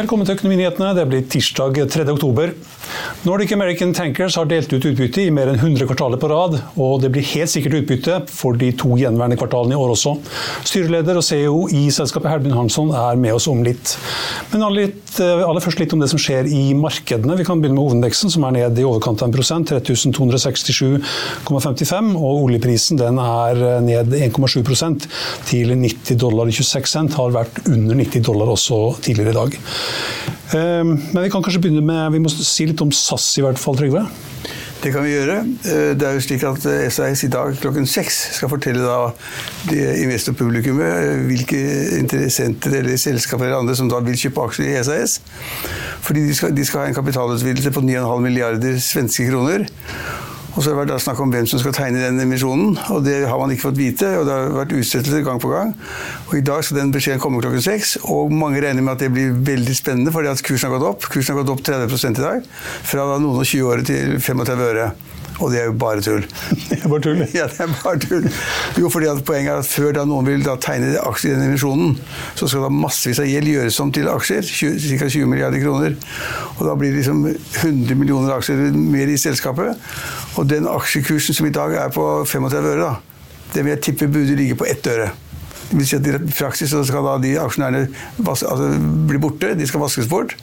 Velkommen til Økonominyhetene. Det blir tirsdag 3. oktober. Nordic American Tankers har delt ut utbytte i mer enn 100 kvartaler på rad, og det blir helt sikkert utbytte for de to gjenværende kvartalene i år også. Styreleder og CEO i selskapet Herbjørn Hansson er med oss om litt. Men eh, aller, først litt om det som skjer i markedene. Vi kan begynne med hovedindeksen, som er ned i overkant av en prosent, 3267,55, og oljeprisen den er ned 1,7 til 90 dollar 26 cent. Har vært under 90 dollar også tidligere i dag. Ehm, men vi kan kanskje begynne med Vi må si litt om SAS i hvert fall, Trygve? Det kan vi gjøre. Eh, det er jo slik at SAS i dag klokken seks skal fortelle da investorpublikummet eh, hvilke interessenter eller selskaper eller andre som da vil kjøpe aksjer i SAS. Fordi de skal, de skal ha en kapitalutvidelse på 9,5 milliarder svenske kroner. Og så har det vært snakk om hvem som skal tegne den emisjonen, og det har man ikke fått vite. og Det har vært utsettelser gang på gang. Og I dag skal den beskjeden komme klokken seks, og mange regner med at det blir veldig spennende, fordi at kursen har gått opp. Kursen har gått opp 30 i dag, fra noen og 20 øre til 35 øre. Og det er jo bare tull. Det er bare tull? Ja, det er bare tull. Jo, fordi at Poenget er at før da noen vil da tegne aksjer i den emisjonen, så skal da massevis av gjeld gjøres om til aksjer. Ca. 20 milliarder kroner. Og da blir det liksom 100 millioner aksjer mer i selskapet. Og den aksjekursen som i dag er på 35 øre, da, det vil jeg tippe burde ligge på ett øre. Det vil si at I praksis så skal da de aksjonærene altså, bli borte, de skal vaskes bort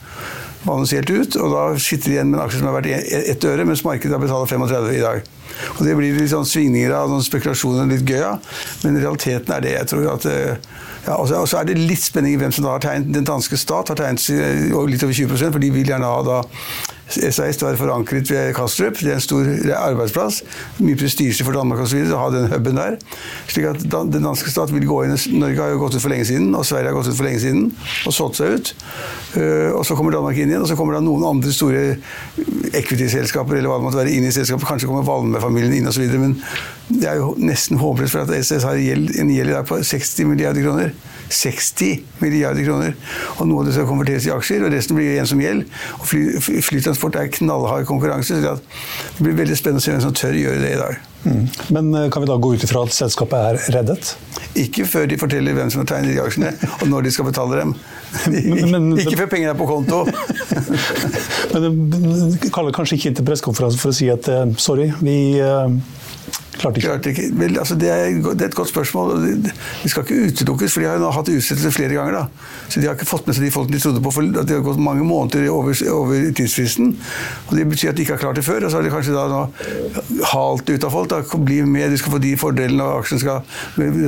vannes helt ut, og da sitter de igjen med en aksje som har vært ett øre, mens markedet har betalt 35 i dag. Og Det blir litt sånn svingninger av noen spekulasjoner litt gøy av, men realiteten er det. jeg tror at eh, ja, og så er det litt spenning i hvem som da har tegnet. Den danske stat har tegnet litt over 20 for de vil gjerne ha da SAS var forankret ved Kastrup. Det er en stor arbeidsplass. Mye prestisje for Danmark osv. å ha den huben der. slik at Den danske stat vil gå inn Norge har jo gått ut for lenge siden, og Sverige har gått ut for lenge siden og solgt seg ut. Eh, og Så kommer Danmark inn igjen, og så kommer det noen andre store equity-selskaper eller hva det måtte være inn i selskapet. Kanskje kommer Valme-familien inn osv. Men det er jo nesten håpløst, for at SAS har en gjeld i dag på 60 milliarder kroner. 60 milliarder kroner. Og noe av det skal konverteres i aksjer, og resten blir igjen som gjeld. Og fly, flytransport er knallhard konkurranse, så det blir veldig spennende å se hvem som tør gjøre det i dag. Mm. Men eh, kan vi da gå ut ifra at selskapet er reddet? Ikke før de forteller hvem som har tegnet de aksjene, og når de skal betale dem. men, men, ikke før pengene er på konto. men kaller kanskje ikke inn til pressekonferanse for å si at eh, sorry, vi uh Klarte ikke. Klarte ikke. Vel, altså, det, er, det, er, et godt spørsmål. De skal ikke utelukkes, for de har jo nå hatt utsettelse flere ganger. da. Så De har ikke fått med seg de folkene de trodde på, for det har gått mange måneder over, over tidsfristen. og Det betyr at de ikke har klart det før. og Så har de kanskje da nå halt ut av folk. da, Bli med, du skal få de fordelene, og aksjen skal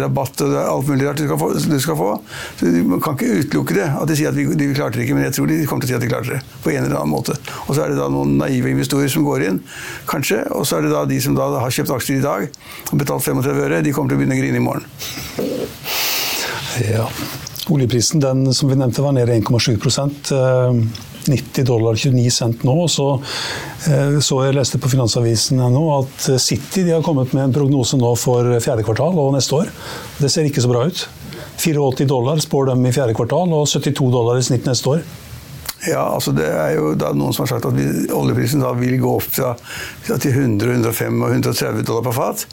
rabatt og alt mulig rart du skal få. Du skal få. Så Man kan ikke utelukke det, at de sier at de, de klarte det ikke, men jeg tror de kommer til å si at de klarte det. På en eller annen måte. Og så er det da noen naive investorer som går inn, kanskje. Og så er det da de som da har kjøpt aksjer i dag dag og betalt 35 øre, de kommer til å begynne å grine i morgen. Ja. Oljeprisen den, som vi nevnte, var nede 1,7 90 eh, dollar 29 cent nå. Så, eh, så jeg leste på Finansavisen nå at City har kommet med en prognose nå for fjerde kvartal og neste år. Det ser ikke så bra ut. 84 dollar spår dem i fjerde kvartal, og 72 dollar i snitt neste år. Ja, altså det er jo da noen som har sagt at vi, oljeprisen da vil gå opp fra, til 100, 105 og 130 dollar per fat.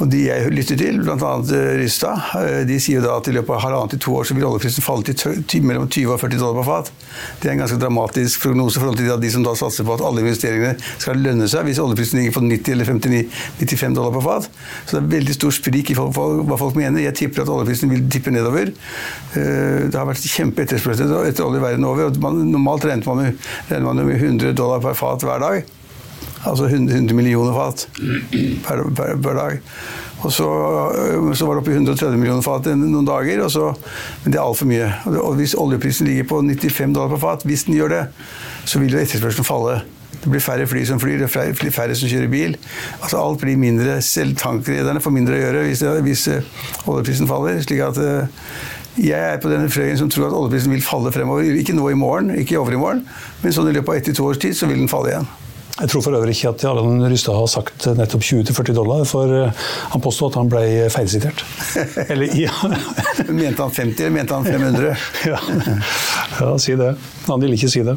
Og de jeg lytter til, bl.a. Rystad, eh, de sier jo da at i løpet av halvannet til to år så vil oljeprisen falle til mellom 20 og 40 dollar på fat. Det er en ganske dramatisk prognose i forhold til de som da satser på at alle investeringene skal lønne seg hvis oljeprisen ligger på 90 eller 59, 95 dollar på fat. Så det er veldig stor sprik i hva folk mener. Jeg tipper at oljeprisen vil tippe nedover. Eh, det har vært kjempe etterspørsel etter olje verden over. og Normalt regner man, jo med 100 dollar per fat hver dag. Altså 100 millioner fat per, per, per dag. Og så, øh, så, var det oppe i 130 millioner fat noen dager, så, men det er altfor mye. Og hvis oljeprisen ligger på 95 dollar per fat, hvis den gjør det, så vil jo etterspørselen falle. Det blir færre fly som flyr, det blir færre som kjører bil. Altså Alt blir mindre. Selv tankrederne får mindre å gjøre hvis, hvis uh, oljeprisen faller. slik at jeg er på denne fløyen som tror at oljeprisen vil falle fremover. Ikke nå i morgen, ikke i overmorgen, men sånn i løpet av ett til to års tid så vil den falle igjen. Jeg tror for øvrig ikke at Allan Rystad har sagt nettopp 20-40 dollar, for eh, han påstod at han ble feilsitert. Eller ja. mente han 50, eller mente han 500? ja. ja, si det. Han ville ikke si det.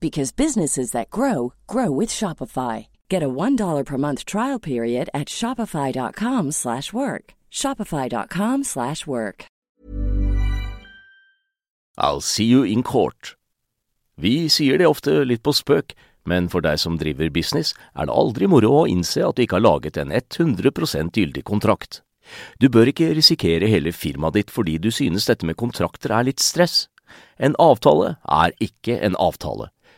because businesses that grow grow with Shopify. Get a $1 per month trial period at Shopify.com slash work. Shopify.com slash work. I'll see you in court. Vi sier det ofte litt på spøk, men for deg som driver business, er det aldri moro å innse at du ikke har laget en 100% gyldig kontrakt. Du bør ikke risikere hele firmaet ditt fordi du synes dette med kontrakter er litt stress. En avtale er ikke en avtale.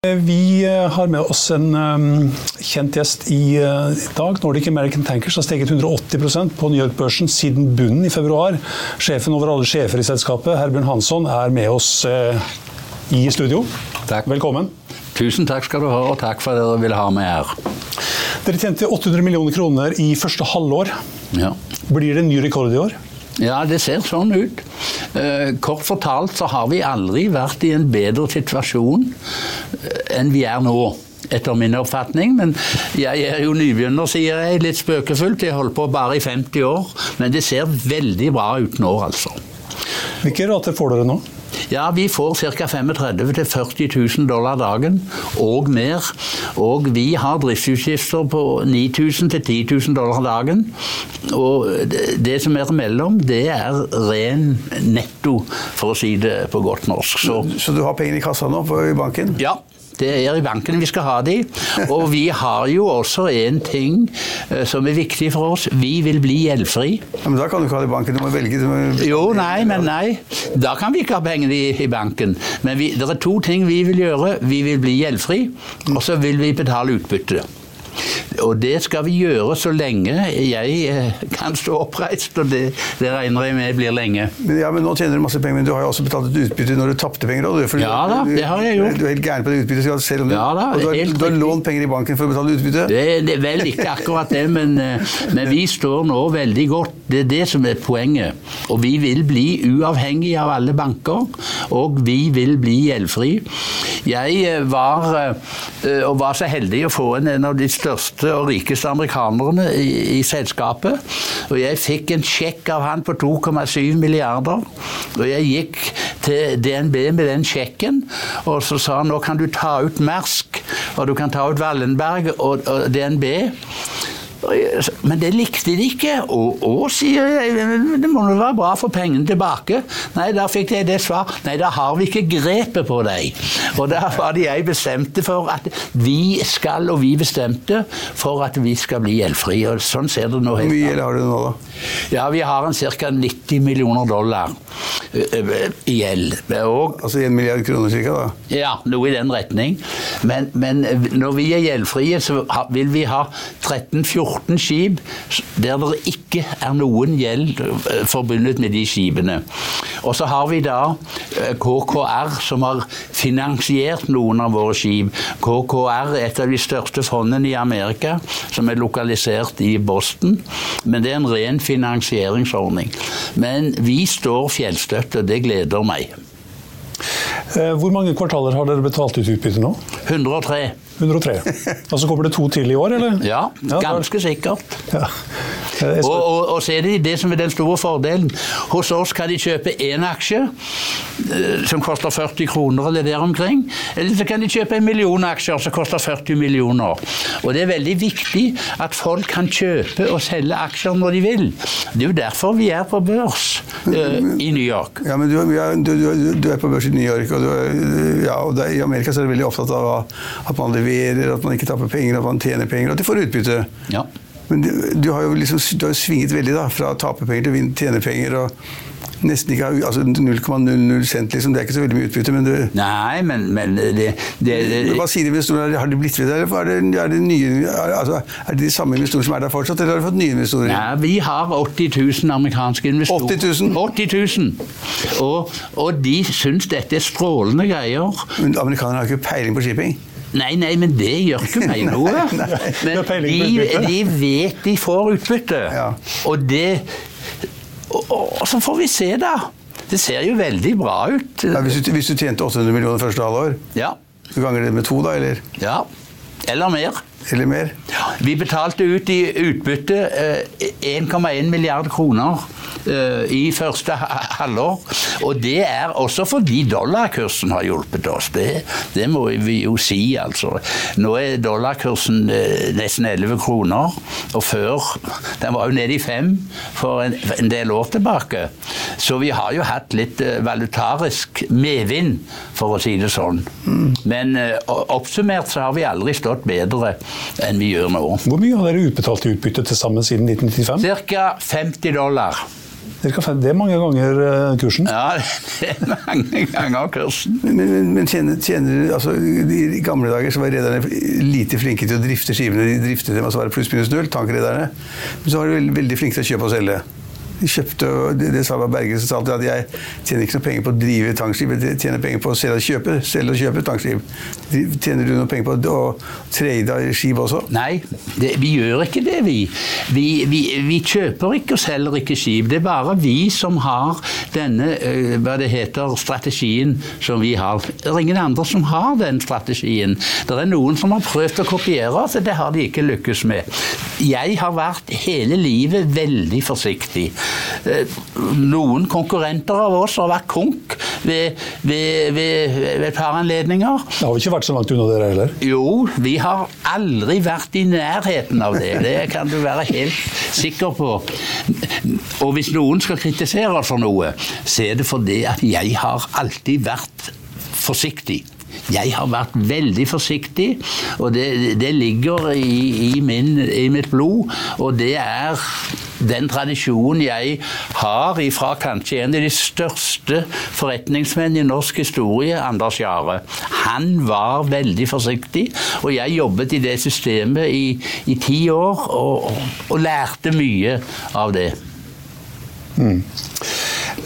Vi eh, har med oss en um, kjent gjest i uh, dag. Nordic American Tankers har steget 180% på New York-børsen siden bunnen i februar. Sjefen over alle sjefer i selskapet, Herbjørn Hansson, er med oss i studio. Takk. Velkommen. Tusen takk skal du ha, og takk for at dere ville ha meg her. Dere tjente 800 millioner kroner i første halvår. Ja. Blir det en ny rekord i år? Ja, det ser sånn ut. Eh, kort fortalt så har vi aldri vært i en bedre situasjon eh, enn vi er nå. Etter min oppfatning, men jeg er jo nybegynner, sier jeg litt spøkefullt. Jeg holdt på bare i 50 år, men det ser veldig bra ut nå, altså. Hvilke rater får dere nå? Ja, vi får ca. 35 000-40 000 dollar dagen, og mer. Og vi har driftsutgifter på 9000 10 000 dollar dagen. Og det som er imellom, det er ren netto, for å si det på godt norsk. Så, så du har pengene i kassa nå i banken? Ja. Det er i banken vi skal ha de. Og vi har jo også en ting eh, som er viktig for oss. Vi vil bli gjeldfri. Ja, men da kan du ikke ha det i banken. Du må velge. Du må... Jo, nei, men nei. Da kan vi ikke ha pengene i, i, banken. Men vi, det er to ting vi vil gjøre. Vi vil bli gjeldfri, og så vil vi betale utbytte. Og det skal vi gjøre så lenge jeg eh, kan stå oppreist, og det, det regner jeg med blir lenge. Men, ja, men nå tjener du masse penger, men du har jo også betalt et utbytte når du tapte penger òg. Ja da, det har jeg gjort. Du er helt gæren på det utbyttet, selv om du, Ja da, og du har, du har lånt penger i banken for å betale utbytte. Det, det er vel ikke akkurat det, men, eh, men vi står nå veldig godt. Det er det som er poenget. Og vi vil bli uavhengig av alle banker, og vi vil bli gjeldfri. Jeg eh, var, og var så heldig å få en, en av de største og rikeste amerikanerne i, i selskapet. Og jeg fikk en sjekk av han på 2,7 milliarder. Og jeg gikk til DNB med den sjekken, og så sa han nå kan du ta ut Mersk, og du kan ta ut Wallenberg og, og DNB. Men det likte de ikke. Og, og sier jeg, det må jo være bra få pengene tilbake. Nei, da fikk jeg det svar. Nei, da har vi ikke grepet på deg. Og da var det jeg bestemte for at vi skal, og vi bestemte for at vi skal bli gjeldfrie. Og sånn ser det nå Hvor mye gjeld har du nå, da? Ja, vi har en ca. 90 millioner dollar i gjeld. Altså 1 milliard kroner da? ja, noe i den retning. Men, men når vi er gjeldfrie, så vil vi ha 13-14 skip s- der det ikke er noen gjeld eh, forbundet med de skipene. Og så har vi da eh, KKR, som har finansiert noen av våre skip. KKR er et av de største fondene i Amerika, som er lokalisert i Boston. Men det er en ren finansieringsordning. Men vi står fjellstøtt, og det gleder meg. Eh, Hvor mange kvartaler har dere betalt ut utbytte nå? 103. 103. Og så kommer det to til i år, eller? Ja, ganske sikkert. Ja. Og, og, og så er det det som er den store fordelen. Hos oss kan de kjøpe én aksje eh, som koster 40 kroner eller der omkring. Eller så kan de kjøpe en million aksjer som koster 40 millioner. Og det er veldig viktig at folk kan kjøpe og selge aksjer når de vil. Det er jo derfor vi er på børs eh, i New York. Ja, men du, ja, du, du, du er på børs i New York, og, du ja, og det, i Amerika så er du veldig opptatt av at man leverer, at man ikke taper penger, at man tjener penger, og at de får utbytte. Ja. Men du, du har jo liksom du har svinget veldig da, fra å tape penger til å tjene penger. og nesten ikke, altså 0,00 cent, liksom. Det er ikke så veldig mye utbytte, men du Nei, men, men det, det, det Hva sier investorene? Har de blitt ved der, eller er det, er det nye altså, er det de samme investorene som er der fortsatt, eller har de fått nye investorer? Nei, vi har 80 000 amerikanske investorer. 80 000? 80 000. Og, og de syns dette er strålende greier. Men amerikanerne har ikke peiling på shipping. Nei, nei, men det gjør ikke meg noe. Men de, de vet de får utbytte. Ja. Og det og, og så får vi se, da. Det ser jo veldig bra ut. Ja, hvis, du, hvis du tjente 800 millioner første halvår, Ja. så ganger det med to, da, eller, ja. Eller mer. Eller mer? Vi betalte ut i utbytte eh, 1,1 milliard kroner eh, i første halvår. Og det er også fordi dollarkursen har hjulpet oss. Det, det må vi jo si, altså. Nå er dollarkursen eh, nesten 11 kroner, og før Den var jo nede i fem for en, en del år tilbake. Så vi har jo hatt litt eh, valutarisk medvind, for å si det sånn. Men eh, oppsummert så har vi aldri stått bedre enn vi gjør nå. Hvor mye har dere utbetalt i utbytte til sammen siden 1995? Cirka 50 dollar. Det er mange ganger eh, kursen. Ja, det er mange ganger kursen. Men, men, men tjener, tjener altså, I gamle dager så var rederne lite flinke til å drifte skivene. De driftet dem, og så var det pluss minus null, tankrederne. Men så var de veldig, veldig flinke til å kjøpe og selge. Kjøpte, det, sa Berge som sa alltid at jeg tjener ikke noe penger på å drive tankskip, jeg tjener penger på å selge og kjøpe, selge og kjøpe tankskip. Tjener du noe penger på å trade skip også? Nei, det, vi gjør ikke det, vi. Vi, vi. vi kjøper ikke og selger ikke skip. Det er bare vi som har denne eh, hva det heter, strategien som vi har. Det er ingen andre som har den strategien. Det er noen som har prøvd å kopiere oss, det har de ikke lykkes med. Jeg har vært hele livet veldig forsiktig. Eh, Noen konkurrenter av oss har vært konk ved, ved, ved, ved et par anledninger. Det har vi ikke vært så langt unna dere heller? Jo, vi har aldri vært i nærheten av det. Det kan du være helt sikker på. Og hvis noen skal kritisere oss for noe, så er det fordi at jeg har alltid vært forsiktig. Jeg har vært veldig forsiktig, og det, det ligger i, i, min, i mitt blod. Og det er den tradisjonen jeg har ifra kanskje en av de største forretningsmenn i norsk historie, Anders Jahre. Han var veldig forsiktig, og jeg jobbet i det systemet i, i ti år og, og, lærte mye av det. Mm.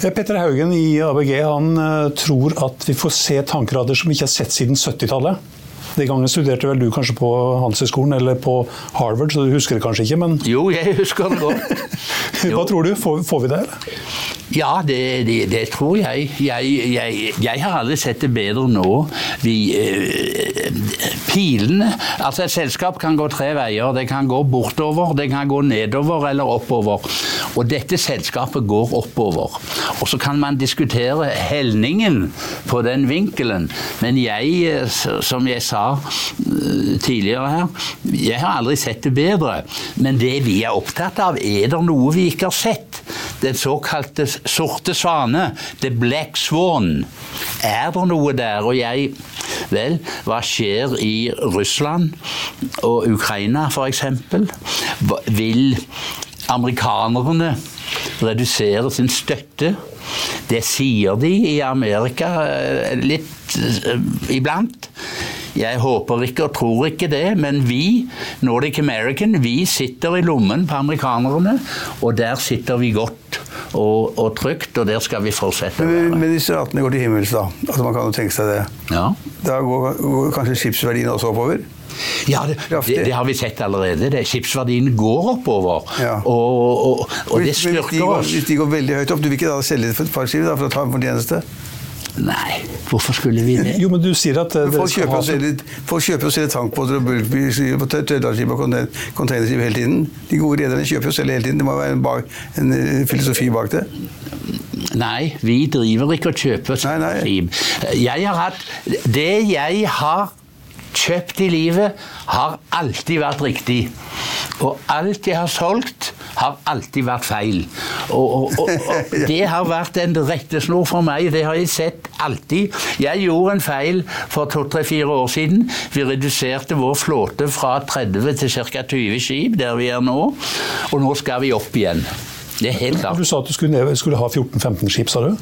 Petter Haugen i ABG han uh, tror at vi får se tankerader som vi ikke har sett siden 70-tallet. Den gangen studerte vel du kanskje på Handelshøyskolen eller på Harvard, så du husker det kanskje ikke, men Jo, jeg husker det godt. Hva tror du? Får, får vi det? Ja, det, det, det tror jeg. Jeg, jeg. jeg, har aldri sett det bedre nå. Vi, eh, pilene Altså, et selskap kan gå tre veier. Det kan gå bortover, det kan gå nedover eller oppover. Og dette selskapet går oppover. Og så kan man diskutere helningen på den vinkelen. Men jeg, eh, som jeg sa eh, tidligere her, jeg har aldri sett det bedre. Men det vi er opptatt av, er det noe vi ikke har sett? Den såkalte sorte svane, the black swan. Er det noe der? Og jeg Vel, hva skjer i Russland og Ukraina f.eks.? Vil amerikanerne reduserer sin støtte? Det sier de i Amerika eh, litt eh, iblant. Jeg håper ikke og tror ikke det, men vi, Nordic American, vi sitter i lommen på amerikanerne, og der sitter vi godt og, og trygt, og der skal vi fortsette. Men, men hvis ratene går til himmels, da, altså man kan jo tenke seg det, ja. da går, går kanskje skipsverdien også oppover? Ja, det, det, det, har vi sett allerede. Det, skipsverdien går oppover. Ja. Og, og, og, det styrker hvis de, går, hvis de går veldig høyt opp, du vil ikke da selge det for et par skip for å ta en fortjeneste? Nei, hvorfor skulle vi det? Jo, men du sier at eh, Folk kjøper, og selger, folk kjøper og selger tankbåter og bulkbiler og tredjelandsskip og containerskip hele tiden. De gode rederne kjøper og selger hele tiden. Det må være en, bak, en eh, filosofi bak det. Nei, vi driver ikke og kjøper skip. Jeg har hatt Det jeg har kjøpt i livet, har alltid vært riktig. Og alt jeg har solgt, har alltid vært feil. Og, og, og, og det har vært en rettesnor for meg. Det har jeg sett alltid. Jeg gjorde en feil for to-tre-fire år siden. Vi reduserte vår flåte fra 30 til ca. 20 skip, der vi er nå. Og nå skal vi opp igjen. Det er helt klart. Du sa at du skulle, skulle ha 14-15 skip, sa du?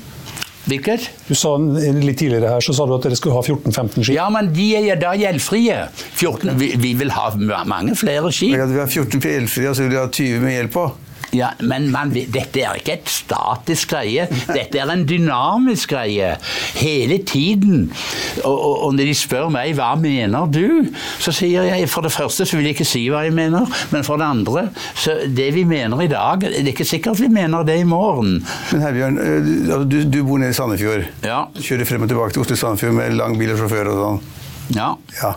Hvilket? Du sa Litt tidligere her så sa du at dere skulle ha 14-15 skip. Ja, men de er da gjeldfrie. 14, vi, vi, vil ha mange flere skip. Ja, vi har 14 gjeldfrie, og så vil vi ha 20 med gjeld på. Ja, Men man, dette er ikke et statisk greie. Dette er en dynamisk greie. Hele tiden. Og, og, og, når de spør meg hva mener du, så sier jeg for det første så vil jeg ikke si hva jeg mener. Men for det andre, så det vi mener i dag, det er ikke sikkert vi mener det i morgen. Men Herbjørn, eh, du, du bor nede i Sandefjord. Ja. Kjører frem og tilbake til Oslo-Sandefjord med lang bil og sjåfør og sånn. Ja. ja.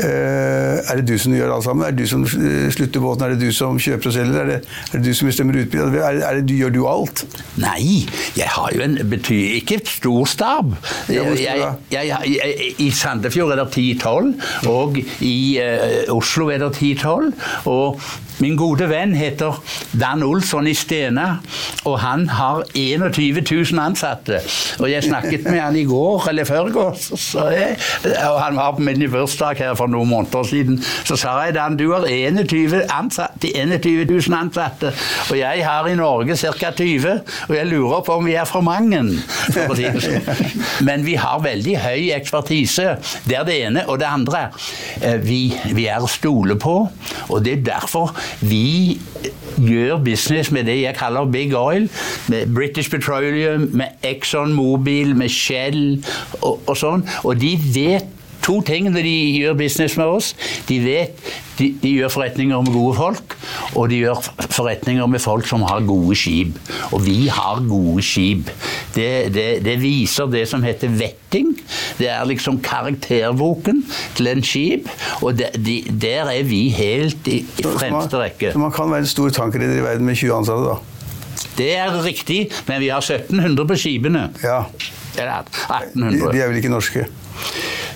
Uh, er det du som gjør alt sammen? Er det du som slutter båten? Er det du som kjøper og selger? Er det, er det du som bestemmer utbyttet? Er, det du, gjør du alt? Nei, jeg har jo en betyr ikke stor stab. Jeg, jeg, I Sandefjord er det 10-12, og i uh, Oslo er det 10-12. Og Min gode venn heter Dan Olsson i Stena, og han har 21 000 ansatte. Og jeg snakket med han i går, eller førgårs, og han var på min bursdag her for noen måneder siden. Så sa jeg Dan, du har 21, ansatte, 21 000 ansatte, og jeg har i Norge ca. 20, og jeg lurer på om vi er for mange. For sånn. Men vi har veldig høy ekspertise. Det er det ene. Og det andre, eh, vi, vi er å stole på, og det er derfor vi gjør business med det jeg kaller big oil. Med British Petroleum, med Exxon Mobil, med Shell og, og sånn. Og de vet to ting når de gjør business med oss. De vet de, de, gjør forretninger med gode folk, og de gjør forretninger med folk som har gode skip. Og vi har gode skip. Det, det, det viser det som heter vetting. Det er liksom karakterboken til en skip, og de, de, der er vi helt i, i fremste rekke. Så man kan være en stor tankreder i verden med 20 ansatte, da? Det er riktig, men vi har 1700 på skipene. Ja. Eller 1800. De, de er vel ikke norske?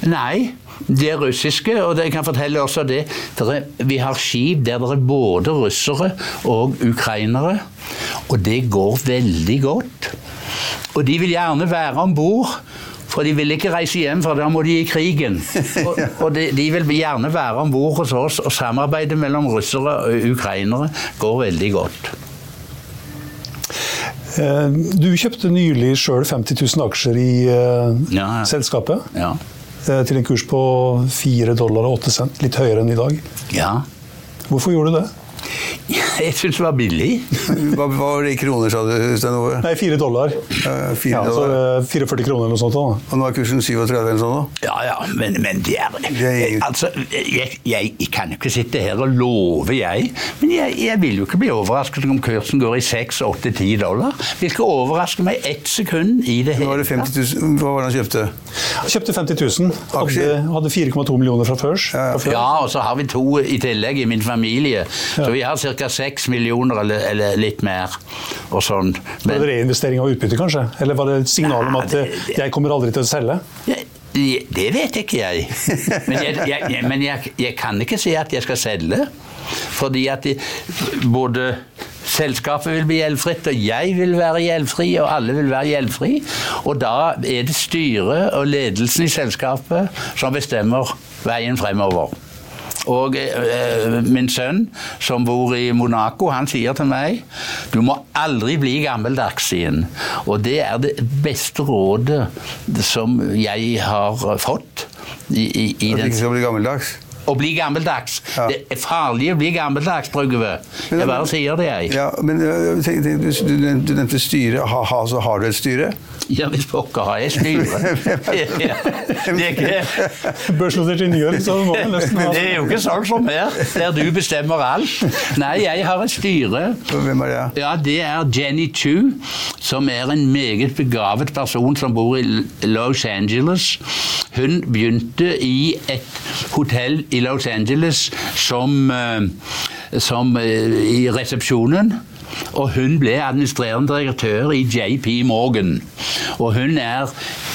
Nei, de er russiske, og jeg kan fortelle også det. vi har skip der det er både russere og ukrainere, og det går veldig godt. Og de vil gjerne være om bord. For de vil ikke reise hjem, for da må de i krigen. Og, og de, de, vil gjerne være om bord hos oss, og samarbeidet mellom russere og ukrainere går veldig godt. Eh, Du kjøpte nylig sjøl 50 000 aksjer i Ja, ja. selskapet. Ja. eh, Til en kurs på 4 dollar og 8 cent, litt høyere enn i dag. ja. Hvorfor gjorde du det? Jeg syns det var billig. Hva, var det i kroner, sa du, Stein Ove? Nei, 4 dollar. Eh, Fire Ja, så dollar. eh, 44 kroner eller noe sånt. Da. Og nå er kursen 37 eller sånn da? Ja, ja, men, men det er, Det er Altså, jeg, jeg, jeg kan jo ikke sitte her og love, jeg. Men jeg, jeg vil jo ikke bli overrasket om kursen går i 6, 8, 10 dollar. Vil ikke overraske meg ett sekund i det hele. var det 50 000. Hva var det han kjøpte? Han kjøpte 50 000. Hadde, Aksjer? hadde 4,2 millioner fra før. Ja, ja. Ja, og så har vi to i tillegg i min familie. Så vi har ca. 6 millioner eller, eller litt mer. Og sånn. Var det reinvestering av utbytte, kanskje? Eller var det et signal om at det- eh, jeg kommer aldri til å selge? Jeg- Det vet ikke jeg. Men, jeg, jeg, men jeg, jeg kan ikke si at jeg skal selge. Fordi at de, både selskapet vil bli gjeldfritt, og jeg vil være gjeldfri, og alle vil være gjeldfri. Og da er det styret og ledelsen i selskapet som bestemmer veien fremover. Og eh, min sønn, som bor i Monaco, han sier til meg du må aldri bli gammeldags igjen. Og det er det beste rådet som jeg har fått. I, i, i At du ikke skal bli gammeldags? Å bli gammeldags. Ja. Det er farlig å bli gammeldags, Brugve. Men- Jeg bare sier det, jeg. Ja, men øh, tenk, tenk, du, du, nevnte- du nevnte styre. Ha, ha, så har du et styre? Ja, hvis pokker har jeg styre. Ja, det, er ikke, Børsnotert i New så må jeg nesten ha det er jo ikke sånn som her, der du bestemmer alt. Nei, jeg har et styre. Hvem er det? Ja, det er Jenny Chu, som er en meget begavet person som bor i Los Angeles. Hun begynte i et hotell i Los Angeles som, eh, som eh, i resepsjonen. Og hun ble administrerende direktør i JP Morgan. Og hun er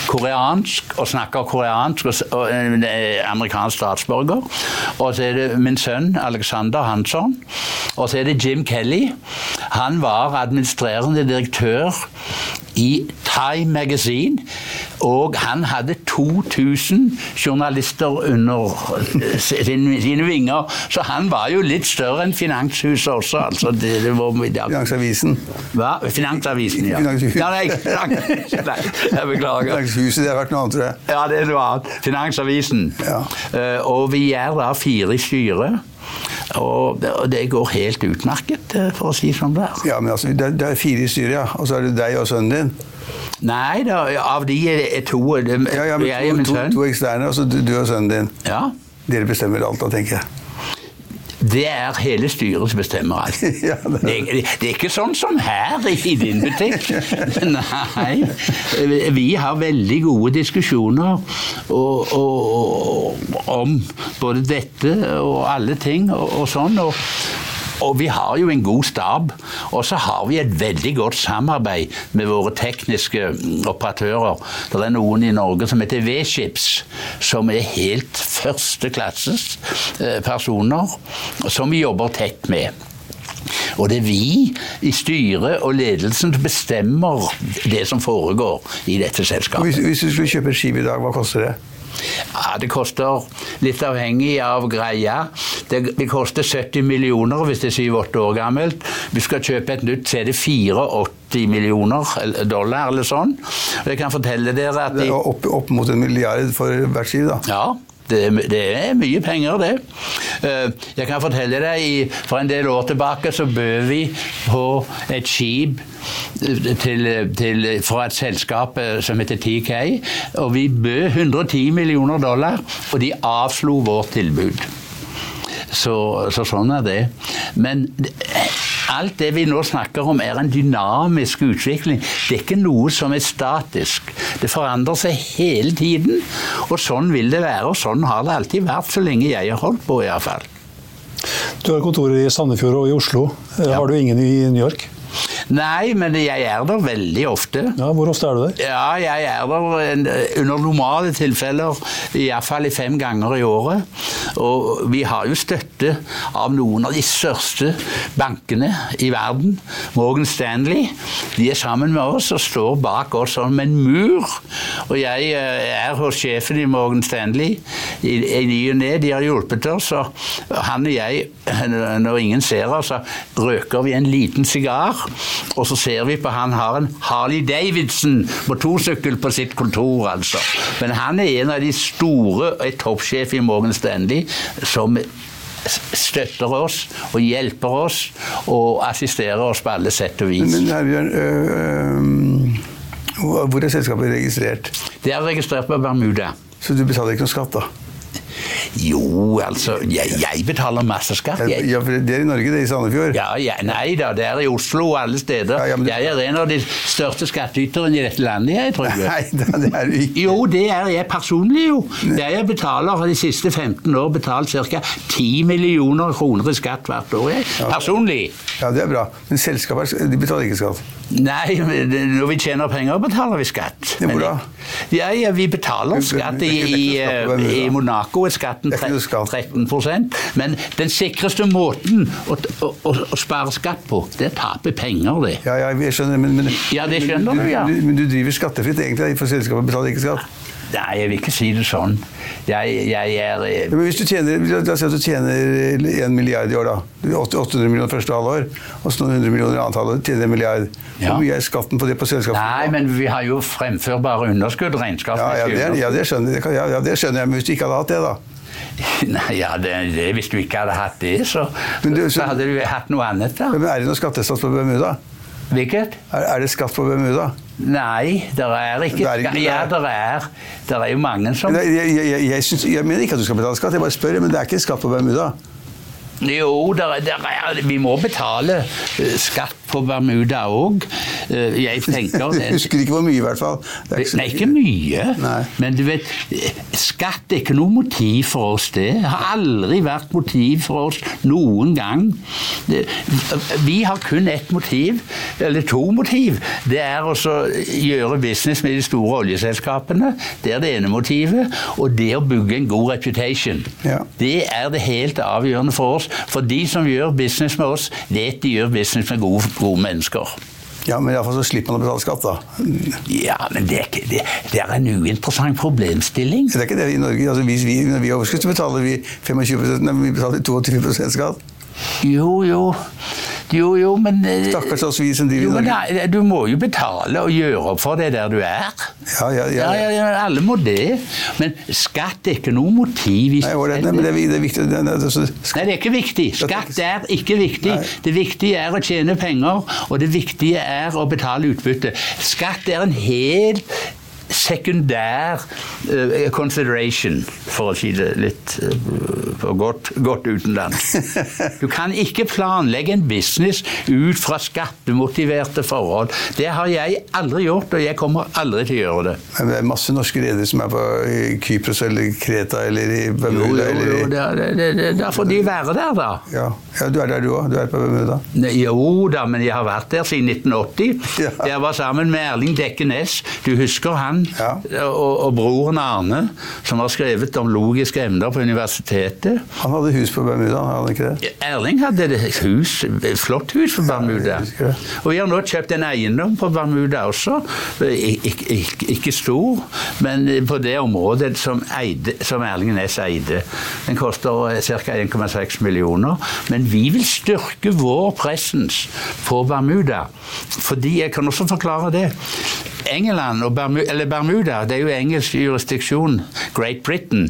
koreansk og snakker koreansk og eh, amerikansk statsborger. Og så er det min sønn Alexander Hansson. Og så er det Jim Kelly. Han var administrerende direktør i Time Magazine, og han hadde 2000 journalister under eh, sine, vinger, så han var jo litt større enn Finanshuset også. altså det, det var, ja. Finansavisen. Hva? Finansavisen, ja. Finanshuset. Ja, nei, Finans- nei, jeg beklager. Finanshuset, det har vært noe annet, tror jeg. Ja, det er noe annet. Finansavisen. Ja. Uh, og vi er da fire i styret. Og det, og det går helt utmerket, eh, for å si som det er. Ja, men altså, det, er, det er fire i styret, ja. Og så er det deg og sønnen din. Nei da, av de er det to det, Ja, ja, men Jeg og to, to, to eksterne, og så du, du og sønnen din. Ja. Dere bestemmer alt, da, tenker jeg. Det er hele styret som bestemmer alt. Ja, det det, det er ikke sånn som her i din butikk. Nei. Vi har veldig gode diskusjoner og, og, om både dette og alle ting og, og sånn. Og, og vi har jo en god stab, og så har vi et veldig godt samarbeid med våre tekniske mm, operatører. Det er noen i Norge som heter V-Chips, som er helt førsteklasses eh, personer, som vi jobber tett med. Og det er vi i styret og ledelsen som bestemmer det som foregår i dette selskapet. hvis, hvis du skulle kjøpe et skip i dag, hva koster det? Ja, Det koster litt avhengig av greia. Det, det koster 70 millioner hvis det er 7-8 år gammelt. Vi skal kjøpe et nytt, så er det 84 millioner dollar eller sånn. Jeg kan fortelle dere at Det de, er opp, opp mot en milliard for hvert skip, da. ja, det, det er mye penger, det. Eh, Jeg kan fortelle deg, for en del år tilbake så bød vi på et skip eh, til, til, fra et selskap eh, som heter TK, og vi bød 110 millioner dollar, og de avslo vårt tilbud. Så, så sånn er det. Men alt det vi nå snakker om, er en dynamisk utvikling. Det er ikke noe som er statisk. Det forandrer seg hele tiden. Og sånn vil det være, og sånn har det alltid vært så lenge jeg har holdt på, iallfall. Du har kontorer i Sandefjord og i Oslo. Ja. Har du ingen i New York? Nei, men jeg er der veldig ofte. Ja, Hvor ofte er du der? Ja, jeg er der en- under normale tilfeller iallfall fem ganger i året. Og vi har jo støtte av noen av de største bankene i verden. Morgan Stanley. De er sammen med oss og står bak oss som en mur. Og jeg eh, er hos sjefen i Morgan Stanley i, i ny og ne. De har hjulpet oss. Og han og jeg, når ingen ser oss, så røker vi en liten sigar. Og så ser vi på han har en Harley Davidson motorsykkel på sitt kontor, altså. Men han er en av de store, et toppsjef i Morgan Stanley, som støtter oss og hjelper oss og assisterer oss på alle sett og vis. Men Herbjørn, øh, øh, hvor er selskapet registrert? Det er registrert på Bermuda. Så du betaler ikke noe skatt, da? Jo, altså Jeg, jeg betaler masse skatt. Jeg. Ja, for Det er i Norge, det er i Sandefjord? Ja, ja, nei da, det er i Oslo og alle steder. Ja, men- Jeg er en av de største skattyterne i dette landet, jeg, Trygve. Nei, det er du ikke. Jo, det er jeg personlig, jo. Jeg betaler har de siste 15 år betalt ca. 10 millioner kroner i skatt hvert år. Jeg. Personlig. Ja, det er bra. Men selskapet de betaler ikke skatt? Nei, når vi tjener penger, betaler vi skatt. Men-? Ja, ja, vi betaler skatt i, er i, i Monaco er skatten Det er ikke noe skatt. 13 Men den sikreste måten å, å, å, spare skatt på, det er å tape penger, det. Ja, ja, jeg skjønner men, men Ja, det skjønner du, ja. Men du driver skattefritt egentlig, for selskapet betaler ikke skatt? Nei, jeg vil ikke si det sånn. Jeg, jeg er Ja, men hvis du tjener, La oss si at du tjener 1 milliard i år, da. 800 millioner første halvår, og så noen hundre millioner i annet halvår. Tjener en milliard. Hvor mye er skatten på det på selskapet? Nei, men vi har jo fremførbare underskudd. ja, ja, det, ja, det skjønner. Det kan- Ja, det skjønner jeg, men hvis du ikke hadde hatt det, da? Nei, ja, det, det, Hvis du ikke hadde hatt det, så, du- så hadde du hatt noe annet. da. Men er det noe skattesats på Bermuda? Hvilket? Er, det skatt på Bermuda? Nei, det er ikke skatt. Ja, det er. Det er jo mange som Jeg, jeg, jeg, jeg, synes, jeg mener ikke at du skal betale skatt, jeg bare spør, men det er ikke skatt på Bermuda. Jo, der, er- der er, vi må betale eh, skatt på Bermuda òg. Jeg tenker Jeg husker ikke hvor mye, i hvert fall. Det er så Nei, ikke mye. Nei. Men du vet, skatt er ikke noe motiv for oss, det. Det har aldri vært motiv for oss noen gang. Vi har kun ett motiv, eller to motiv. Det er å gjøre business med de store oljeselskapene. Det er det ene motivet. Og det å bygge en god reputation. Ja. Det er det helt avgjørende for oss. For de som gjør business med oss, vet de gjør business med gode, gode mennesker. Ja, men iallfall så slipper man å betale skatt, da. Ja, men det er, ikke, det, det er en uinteressant problemstilling. Det er ikke det i Norge. Altså, hvis vi, når vi har overskudd, så betaler vi 25% nei, vi betaler 22% skatt. Jo, jo. Jo, jo, men eh, Stakkars oss vi som driver jo, men da, Du må jo betale og gjøre opp for det der du er. Ja, ja, ja. Ja, ja, alle må det. Men skatt er ikke noe motiv. Nei, det, nei, men det er, det er viktig det er, altså, Nei, det er ikke viktig. Skatt er ikke viktig. Nei. Det viktige er å tjene penger, og det viktige er å betale utbytte. Skatt er en helt sekundær uh, consideration, for å si det litt uh, godt, godt utenlands. Du kan ikke planlegge en business ut fra skattemotiverte forhold. Det har jeg aldri gjort, og jeg kommer aldri til å gjøre det. Men det er masse norske redere som er på Kypros eller Kreta eller i Bermuda. jo, jo, det, det, da får de være der, da. ja. ja, du er der du òg. Du er på Bermuda. Ne- Jo da, men jeg har vært der siden 1980. Ja. Jeg var sammen med Erling Dekke Næss. Du husker han? Ja. Og, og broren Arne, som har skrevet om logiske emner på universitetet. Han hadde hus på Bermuda, hadde han ikke det? Erling hadde et hus, et flott hus på Bermuda. Ja. Og vi har nå kjøpt en eiendom på Bermuda også. Ik ik ik ikke stor, men på det området som, eide, som Erling Næss eide. Den koster ca. 1,6 millioner. Men vi vil styrke vår presens på Bermuda. Fordi jeg kan også forklare det. England og Bermuda, eller Bermuda, det er jo engelsk jurisdiksjon, Great Britain,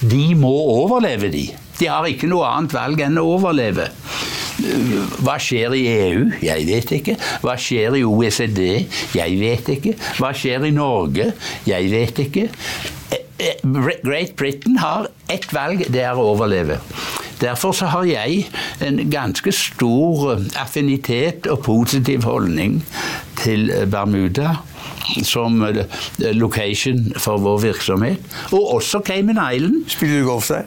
de må overleve, de. De har ikke noe annet valg enn å overleve. Hva skjer i EU? Jeg vet ikke. Hva skjer i OECD? Jeg vet ikke. Hva skjer i Norge? Jeg vet ikke. Eh, eh, Great Britain har ett valg, det er å overleve. Derfor så har jeg en ganske stor eh, affinitet og positiv holdning til Bermuda som eh, location for vår virksomhet. Og også Cayman Island. Spiller du golf der?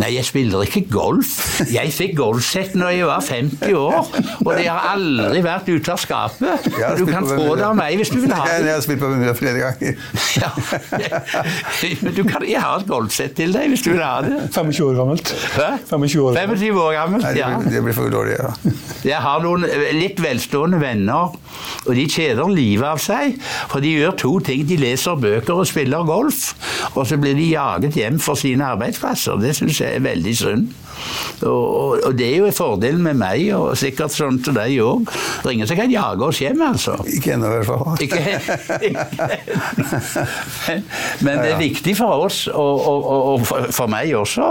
Nei, jeg spiller ikke golf. Jeg fikk golfsett når jeg var 50 år, og det har aldri vært ute av skapet. Du kan få det av meg hvis du vil ha det. jeg har spilt på Bermuda flere ganger. Ja. Du kan, jeg har et golfsett til deg hvis du vil ha det. 25 år gammelt. Hæ? 25 år. 25 år gammel. Nei, det Ja. blir, det blir for dårlig. Ja. Jeg har noen eh, litt velstående venner, og de kjeder livet av seg. For de gjør to ting. De leser bøker og spiller golf, og så blir de jaget hjem for sine arbeidsplasser. Det syns jeg er veldig synd. Og, og, og, det er jo en fordel med meg, og sikkert sånn til deg òg. Det er ingen som kan jage oss hjem, altså. Ikke ennå, i hvert fall. Men, men, det er viktig for oss, og, og, for meg også,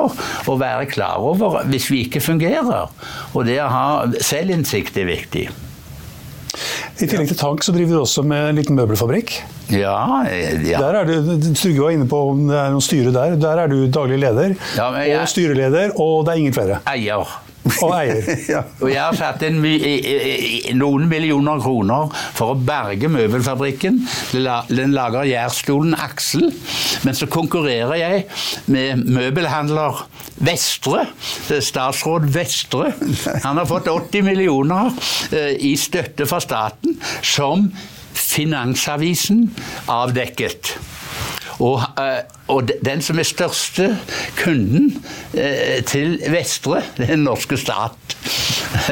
å være klar over hvis vi ikke fungerer. Og det å ha selvinnsikt er viktig. I tillegg til tank så driver du også med en liten møbelfabrikk. Ja, ja. Der er du, Trygve var inne på om det er noe styre der. Der er du daglig leder ja, jeg, og styreleder, og det er ingen flere. Eier. Og eier. ja. Og jeg har satt inn noen millioner kroner for å berge møbelfabrikken. Den lager Jærstolen Aksel. Men så konkurrerer jeg med møbelhandler Vestre. Statsråd Vestre. Han har fått 80 millioner eh, i støtte fra staten som Finansavisen avdekket. Og, eh, og, den som er største kunden eh, til Vestre, det er den norske stat.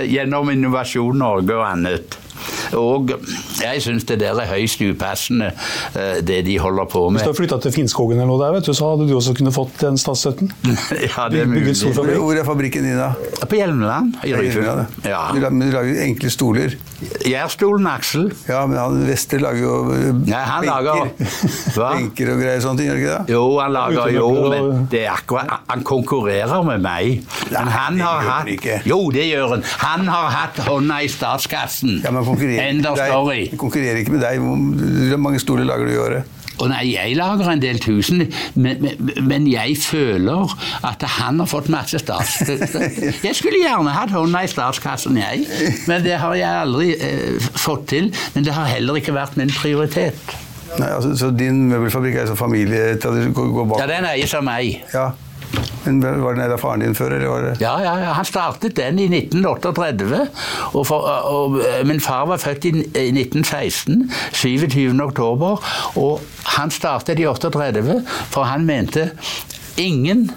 Gjennom Innovasjon Norge og annet. Og jeg syns det der er høyst upassende, eh, det de holder på med. Hvis du hadde flytta til Finnskogen eller noe der, vet du, så hadde du også kunnet fått den statsstøtten? ja, det er mulig. Hvor er fabrikken din, da? På Hjelmeland. I Ryfjord. Ja. Du lager enkle stoler? Gjærstolen Aksel. Ja, men han Wester lager jo Nei, han lager, benker og greier sånne ting, gjør ikke det? Jo, han lager jo, men det er akkurat Han konkurrerer med meg. Men han har hatt Jo, det gjør han. Han har hatt hånda i statskassen. Ja, men End of story. konkurrerer ikke med deg. Hvor mange stoler lager du i året? Og nei, Jeg lager en del tusen, men, men, men, jeg føler at han har fått masse stats... Jeg skulle gjerne hatt hånda i statskassen, jeg. Men det har jeg aldri eh, fått til. Men det har heller ikke vært min prioritet. Nei, altså, Så din møbelfabrikk er så familie... Ja, den eies av meg. Ja. Men Var det nede av faren din før? eller? Ja, ja, han startet den i 1938. Og, for, og og min far var født i 1916, 27. oktober. Og han startet i 38, for han mente ingen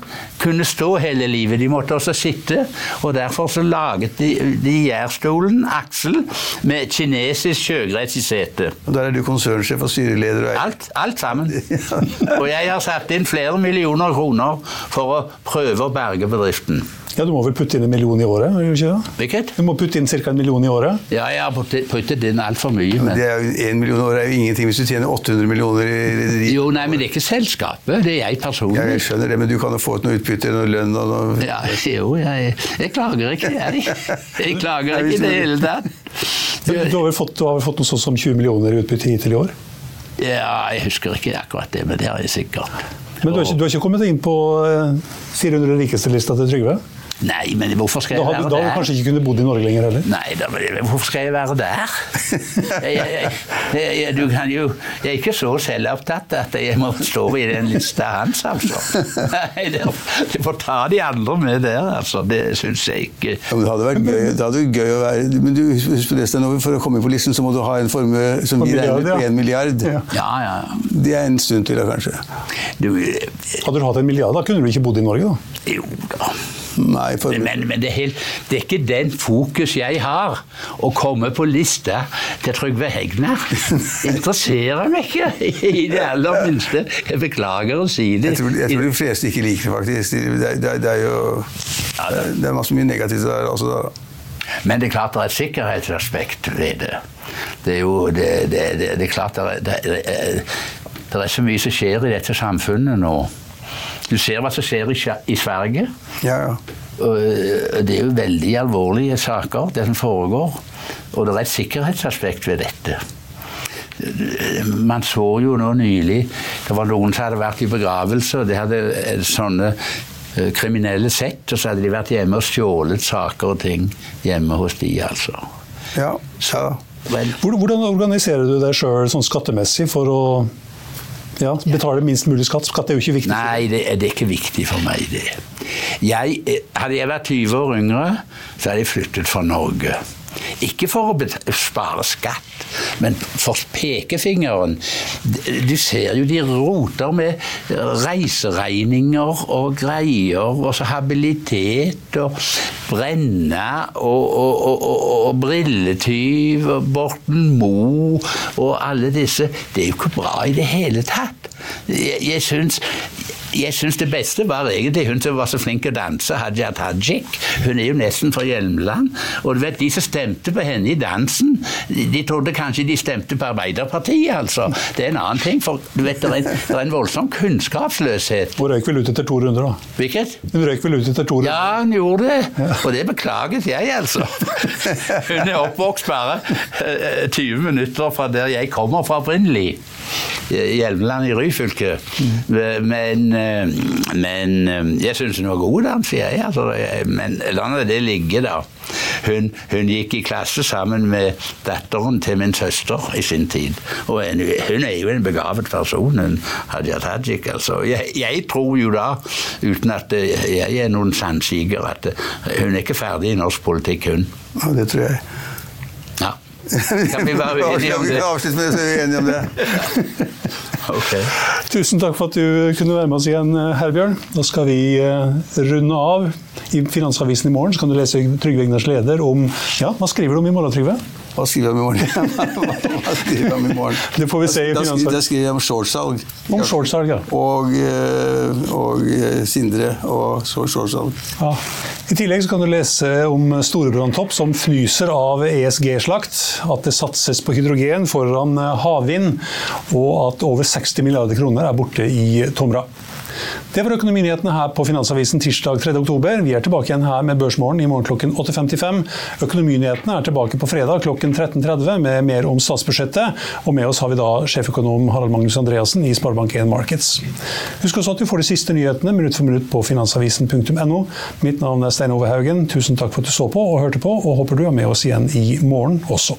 kunne stå hele livet. De måtte også sitte. Og derfor så laget de, de Jærstolen, Aksel, med kinesisk sjøgress i setet. Og der er du konsernsjef og styreleder? Og alt, alt sammen. og jeg har satt inn flere millioner kroner for å prøve å berge bedriften. Ja, Du må vel putte inn en million i året? Gjør du ikke det? Hvilket? Du må putte inn ca. en million i året? Ja, jeg har puttet inn altfor mye. Men... Det er jo En million i året er jo ingenting hvis du tjener 800 millioner i rederi. Jo, nei, men det er ikke selskapet. Det er jeg personlig. Ja, jeg skjønner det, men du kan jo få ut noe utbytte, noe lønn og noe Ja, Jo, jeg, jeg klager ikke, jeg. Jeg klager ikke i det hele tatt. Du, du, har vel fått, fått noe sånt som 20 millioner i utbytte hittil i år? Ja, jeg husker ikke akkurat det, men det har jeg sikkert. Men du har ikke, du har ikke kommet inn på 400 eh, rikeste-lista til Trygve? Nei, men hvorfor skal jeg være der? Da hadde du kanskje ikke kunnet bodd i Norge lenger heller? Nei, da, hvorfor skal jeg være der? Jeg, jeg, jeg, du kan jo Jeg er ikke så selvopptatt at jeg må stå i den lista hans, altså. Nei, Du får ta de andre med der, altså. Det syns jeg ikke. Ja, men det hadde vært gøy, det hadde gøy å være Men du, husk det, For å komme på listen så må du ha en formue som gir deg på én milliard. Ja. Ja, ja. Det er en stund til, da, kanskje. Du, hadde du hatt en milliard, da kunne du ikke bodd i Norge, da? Jo da. Nei, for... Men, men det, er helt, det, er ikke den fokus jeg har. Å komme på lista til Trygve Hegnar interesserer meg ikke i det aller minste. Jeg beklager å si det. Jeg tror, jeg tror de fleste ikke liker det, faktisk. Det, det, det er jo Det er masse mye negativt der også. Da. Men det er klart det er et sikkerhetsaspekt ved det. Det er jo det, det er klart det er, det er så mye som skjer i dette samfunnet nå. Du ser hva som skjer i, Sverige. Ja, ja. Eh, det er jo veldig alvorlige saker, det som foregår. Og det er et sikkerhetsaspekt ved dette. Man så jo nå nylig Det var noen som hadde vært i begravelse, og det hadde eh, sånne eh, kriminelle sett, og så hadde de vært hjemme og stjålet saker og ting hjemme hos de, altså. Ja, så. Hvordan organiserer du deg sjøl sånn skattemessig for å ja, Betale minst mulig skatt. Skatt er jo ikke viktig. Nei, det, det er ikke viktig for meg, det. Jeg, eh, hadde jeg vært 20 år yngre, så hadde jeg flyttet fra Norge. Ikke for å spare skatt, men for pekefingeren. Du ser jo de roter med reiseregninger og greier, og så habilitet og brenne og, og, og, og brilletyv og Borten Moe og alle disse. Det er jo ikke bra i det hele tatt. Jeg, jeg syns jeg syns det beste var egentlig hun som var så flink å danse, Hadia Tajik. Hun er jo nesten fra Hjelmeland. Og du vet, de som stemte på henne i dansen, de trodde kanskje de stemte på Arbeiderpartiet, altså. Det er en annen ting, for du vet, det er en, det er en voldsom kunnskapsløshet. Hun røyk vel ut etter to runder, da? Hvilket? Hun røyk vel ut etter to runder? Ja, hun gjorde det. Og det beklaget jeg, altså. Hun er oppvokst bare eh, 20 minutter fra der jeg kommer fra opprinnelig. Hjelmeland i Ryfylke. Men, eh, men eh, jeg syns hun var god den jeg. Altså, men la det ligge, da. Hun, hun, gikk i klasse sammen med datteren til min søster i sin tid. Og en, hun er jo en begavet person, hun Hadia Tajik. Altså. Jeg, jeg, tror jo da, uten at jeg er noen sannsiger, at hun er ikke ferdig i norsk politikk, hun. Ja, det tror jeg. Kan vi være uenige om det? Avslutt med det, så er vi enige om det. Okay. Tusen takk for at du kunne være med oss igjen, Herbjørn. Da skal vi runde av. I Finansavisen i morgen så kan du lese Trygve Egners leder om Ja, hva skriver du om i morgen, Trygve? Hva skriver jeg om i morgen? Hva skriver jeg om i morgen? Det får vi se i Finansavisen. da skriver jeg om shortsalg. Om shortsalg, ja. Og, eh, og eh, Sindre og så shortsalg. ja. I tillegg så kan du lese om Storebranntopp som fnyser av ESG-slakt. At det satses på hydrogen foran havvind, og at over 60 milliarder kroner er borte i Tomra. Det var økonominyhetene her på Finansavisen tirsdag 3. oktober. Vi er tilbake igjen her med Børsmorgen i morgen klokken 8.55. Økonominyhetene er tilbake på fredag klokken 13.30 med mer om statsbudsjettet. Og med oss har vi da sjeføkonom Harald Magnus Andreassen i Sparebank1 Markets. Husk også at du får de siste nyhetene minutt for minutt på finansavisen.no. Mitt navn er Stein Ove Haugen. Tusen takk for at du så på og hørte på, og håper du er med oss igjen i morgen også.